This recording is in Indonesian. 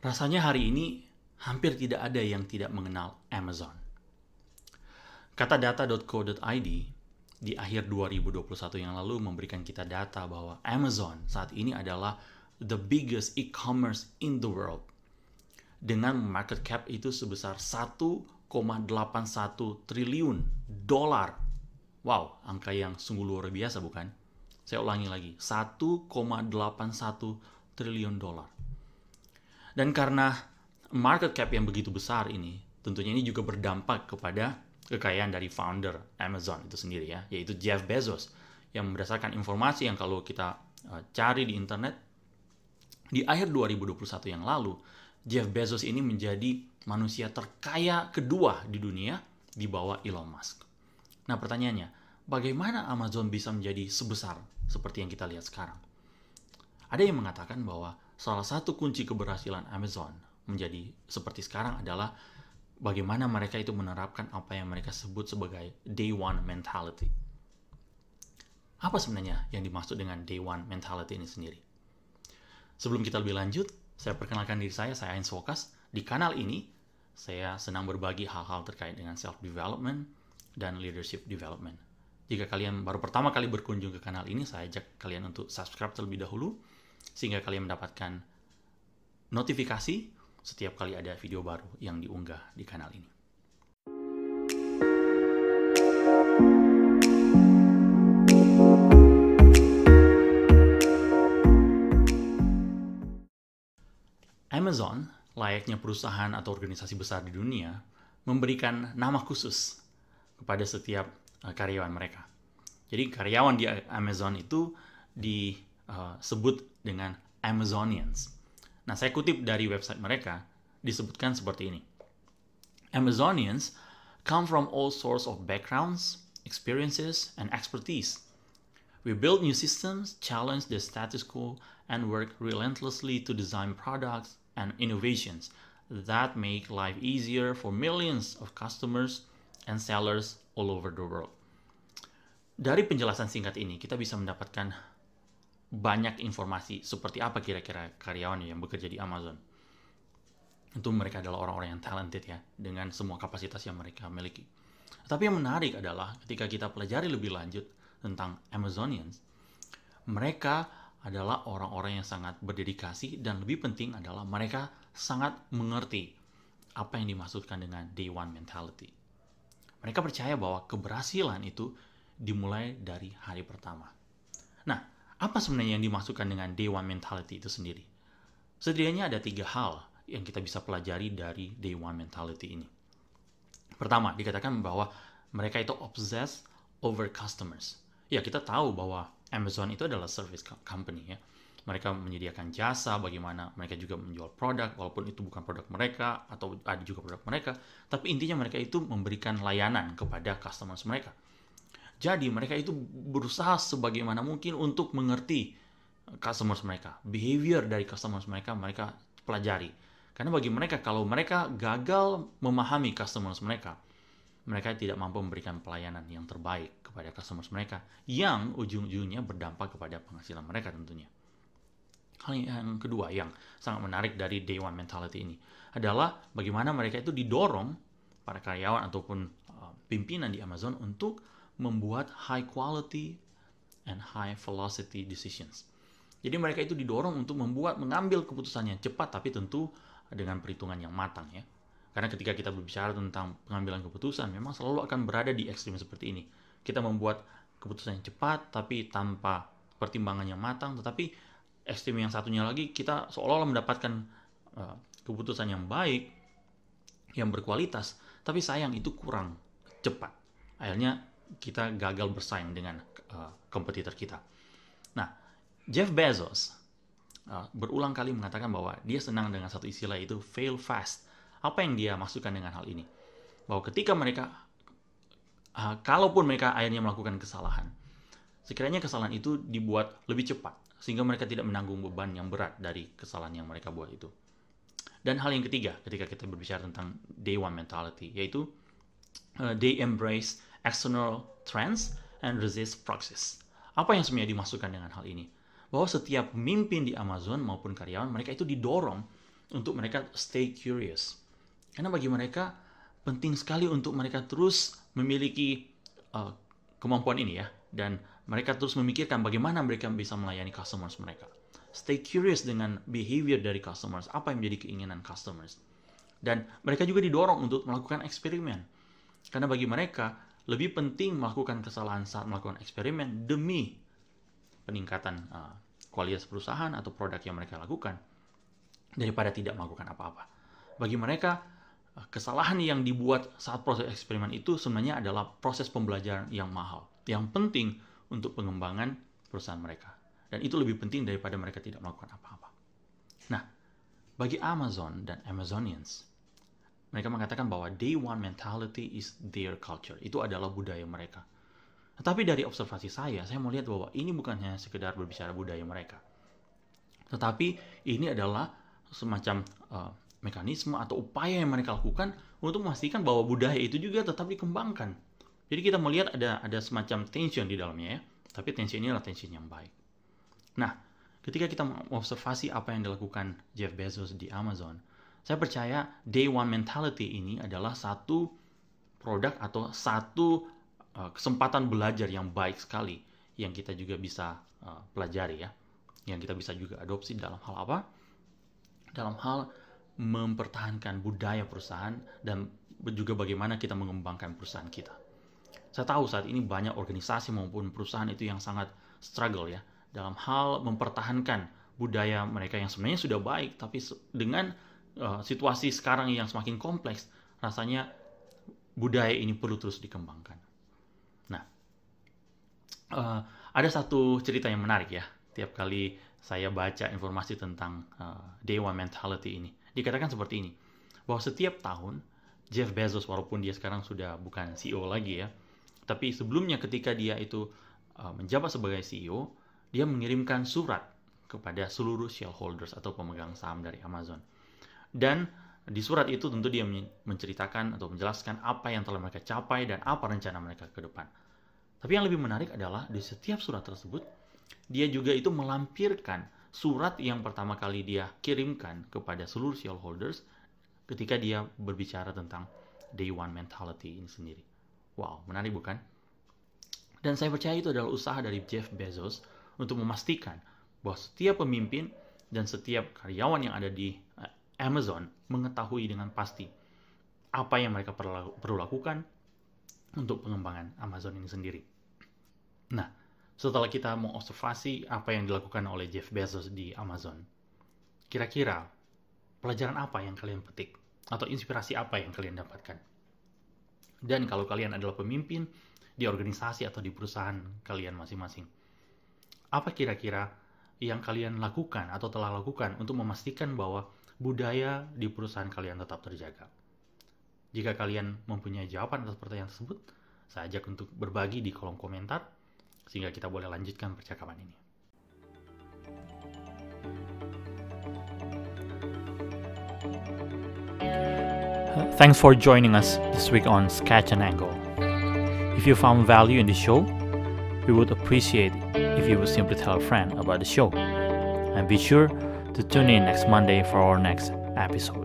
Rasanya hari ini hampir tidak ada yang tidak mengenal Amazon. Kata data.co.id di akhir 2021 yang lalu memberikan kita data bahwa Amazon saat ini adalah the biggest e-commerce in the world. Dengan market cap itu sebesar 1,81 triliun dolar. Wow, angka yang sungguh luar biasa bukan? Saya ulangi lagi, 1,81 triliun dolar. Dan karena market cap yang begitu besar ini, tentunya ini juga berdampak kepada kekayaan dari founder Amazon itu sendiri ya, yaitu Jeff Bezos. Yang berdasarkan informasi yang kalau kita uh, cari di internet, di akhir 2021 yang lalu, Jeff Bezos ini menjadi manusia terkaya kedua di dunia di bawah Elon Musk. Nah pertanyaannya, bagaimana Amazon bisa menjadi sebesar seperti yang kita lihat sekarang? Ada yang mengatakan bahwa salah satu kunci keberhasilan Amazon menjadi seperti sekarang adalah bagaimana mereka itu menerapkan apa yang mereka sebut sebagai day one mentality. Apa sebenarnya yang dimaksud dengan day one mentality ini sendiri? Sebelum kita lebih lanjut, saya perkenalkan diri saya, saya Heinz Wokas. Di kanal ini, saya senang berbagi hal-hal terkait dengan self-development dan leadership development. Jika kalian baru pertama kali berkunjung ke kanal ini, saya ajak kalian untuk subscribe terlebih dahulu sehingga kalian mendapatkan notifikasi setiap kali ada video baru yang diunggah di kanal ini. Amazon, layaknya perusahaan atau organisasi besar di dunia, memberikan nama khusus kepada setiap eh, karyawan mereka. Jadi karyawan di Amazon itu eh, dengan Amazonians. Nah, saya kutip dari website mereka, disebutkan seperti ini. Amazonians come from all sorts of backgrounds, experiences, and expertise. We build new systems, challenge the status quo, and work relentlessly to design products and innovations that make life easier for millions of customers and sellers all over the world. Dari penjelasan singkat ini, kita bisa mendapatkan banyak informasi seperti apa kira-kira karyawan yang bekerja di Amazon. Tentu mereka adalah orang-orang yang talented ya, dengan semua kapasitas yang mereka miliki. Tapi yang menarik adalah ketika kita pelajari lebih lanjut tentang Amazonians, mereka adalah orang-orang yang sangat berdedikasi dan lebih penting adalah mereka sangat mengerti apa yang dimaksudkan dengan day one mentality. Mereka percaya bahwa keberhasilan itu dimulai dari hari pertama. Nah, apa sebenarnya yang dimasukkan dengan day one mentality itu sendiri? Setidaknya ada tiga hal yang kita bisa pelajari dari day one mentality ini. Pertama, dikatakan bahwa mereka itu obsessed over customers. Ya, kita tahu bahwa Amazon itu adalah service company ya. Mereka menyediakan jasa bagaimana mereka juga menjual produk walaupun itu bukan produk mereka atau ada juga produk mereka, tapi intinya mereka itu memberikan layanan kepada customers mereka. Jadi mereka itu berusaha sebagaimana mungkin untuk mengerti customers mereka. Behavior dari customers mereka mereka pelajari. Karena bagi mereka kalau mereka gagal memahami customers mereka, mereka tidak mampu memberikan pelayanan yang terbaik kepada customers mereka yang ujung-ujungnya berdampak kepada penghasilan mereka tentunya. Hal yang kedua yang sangat menarik dari day one mentality ini adalah bagaimana mereka itu didorong para karyawan ataupun uh, pimpinan di Amazon untuk membuat high quality and high velocity decisions. Jadi mereka itu didorong untuk membuat mengambil keputusan yang cepat tapi tentu dengan perhitungan yang matang ya. Karena ketika kita berbicara tentang pengambilan keputusan memang selalu akan berada di ekstrim seperti ini. Kita membuat keputusan yang cepat tapi tanpa pertimbangan yang matang tetapi ekstrim yang satunya lagi kita seolah-olah mendapatkan uh, keputusan yang baik yang berkualitas tapi sayang itu kurang cepat. Akhirnya kita gagal bersaing dengan uh, kompetitor kita. Nah, Jeff Bezos uh, berulang kali mengatakan bahwa dia senang dengan satu istilah itu fail fast. Apa yang dia maksudkan dengan hal ini? Bahwa ketika mereka, uh, kalaupun mereka akhirnya melakukan kesalahan, sekiranya kesalahan itu dibuat lebih cepat sehingga mereka tidak menanggung beban yang berat dari kesalahan yang mereka buat itu. Dan hal yang ketiga, ketika kita berbicara tentang day one mentality, yaitu uh, they embrace external trends and resist proxies. Apa yang sebenarnya dimasukkan dengan hal ini? Bahwa setiap pemimpin di Amazon maupun karyawan mereka itu didorong untuk mereka stay curious. Karena bagi mereka penting sekali untuk mereka terus memiliki uh, kemampuan ini ya dan mereka terus memikirkan bagaimana mereka bisa melayani customers mereka. Stay curious dengan behavior dari customers, apa yang menjadi keinginan customers. Dan mereka juga didorong untuk melakukan eksperimen. Karena bagi mereka lebih penting melakukan kesalahan saat melakukan eksperimen demi peningkatan uh, kualitas perusahaan atau produk yang mereka lakukan daripada tidak melakukan apa-apa. Bagi mereka, uh, kesalahan yang dibuat saat proses eksperimen itu sebenarnya adalah proses pembelajaran yang mahal. Yang penting untuk pengembangan perusahaan mereka. Dan itu lebih penting daripada mereka tidak melakukan apa-apa. Nah, bagi Amazon dan Amazonians, mereka mengatakan bahwa day one mentality is their culture. Itu adalah budaya mereka. Tetapi dari observasi saya, saya melihat bahwa ini bukan hanya sekedar berbicara budaya mereka. Tetapi ini adalah semacam uh, mekanisme atau upaya yang mereka lakukan untuk memastikan bahwa budaya itu juga tetap dikembangkan. Jadi kita melihat ada ada semacam tension di dalamnya ya. Tapi tension ini adalah tension yang baik. Nah, ketika kita mengobservasi apa yang dilakukan Jeff Bezos di Amazon, saya percaya day one mentality ini adalah satu produk atau satu uh, kesempatan belajar yang baik sekali yang kita juga bisa uh, pelajari ya. Yang kita bisa juga adopsi dalam hal apa? Dalam hal mempertahankan budaya perusahaan dan juga bagaimana kita mengembangkan perusahaan kita. Saya tahu saat ini banyak organisasi maupun perusahaan itu yang sangat struggle ya dalam hal mempertahankan budaya mereka yang sebenarnya sudah baik tapi dengan uh, situasi sekarang yang semakin kompleks rasanya budaya ini perlu terus dikembangkan uh, ada satu cerita yang menarik ya. Tiap kali saya baca informasi tentang uh, One Mentality ini, dikatakan seperti ini, bahwa setiap tahun Jeff Bezos walaupun dia sekarang sudah bukan CEO lagi ya, tapi sebelumnya ketika dia itu menjabat sebagai CEO, dia mengirimkan surat kepada seluruh shareholders atau pemegang saham dari Amazon. Dan di surat itu tentu dia menceritakan atau menjelaskan apa yang telah mereka capai dan apa rencana mereka ke depan. Tapi yang lebih menarik adalah di setiap surat tersebut, dia juga itu melampirkan surat yang pertama kali dia kirimkan kepada seluruh shareholders ketika dia berbicara tentang day one mentality ini sendiri. Wow, menarik bukan? Dan saya percaya itu adalah usaha dari Jeff Bezos untuk memastikan bahwa setiap pemimpin dan setiap karyawan yang ada di Amazon mengetahui dengan pasti apa yang mereka perlu lakukan untuk pengembangan Amazon ini sendiri. Nah, setelah kita mengobservasi apa yang dilakukan oleh Jeff Bezos di Amazon, kira-kira pelajaran apa yang kalian petik atau inspirasi apa yang kalian dapatkan? Dan kalau kalian adalah pemimpin di organisasi atau di perusahaan kalian masing-masing, apa kira-kira yang kalian lakukan atau telah lakukan untuk memastikan bahwa budaya di perusahaan kalian tetap terjaga? Jika kalian mempunyai jawaban atas pertanyaan tersebut, saya ajak untuk berbagi di kolom komentar sehingga kita boleh lanjutkan percakapan ini. Thanks for joining us this week on Sketch and Angle. If you found value in the show, we would appreciate if you would simply tell a friend about the show. And be sure to tune in next Monday for our next episode.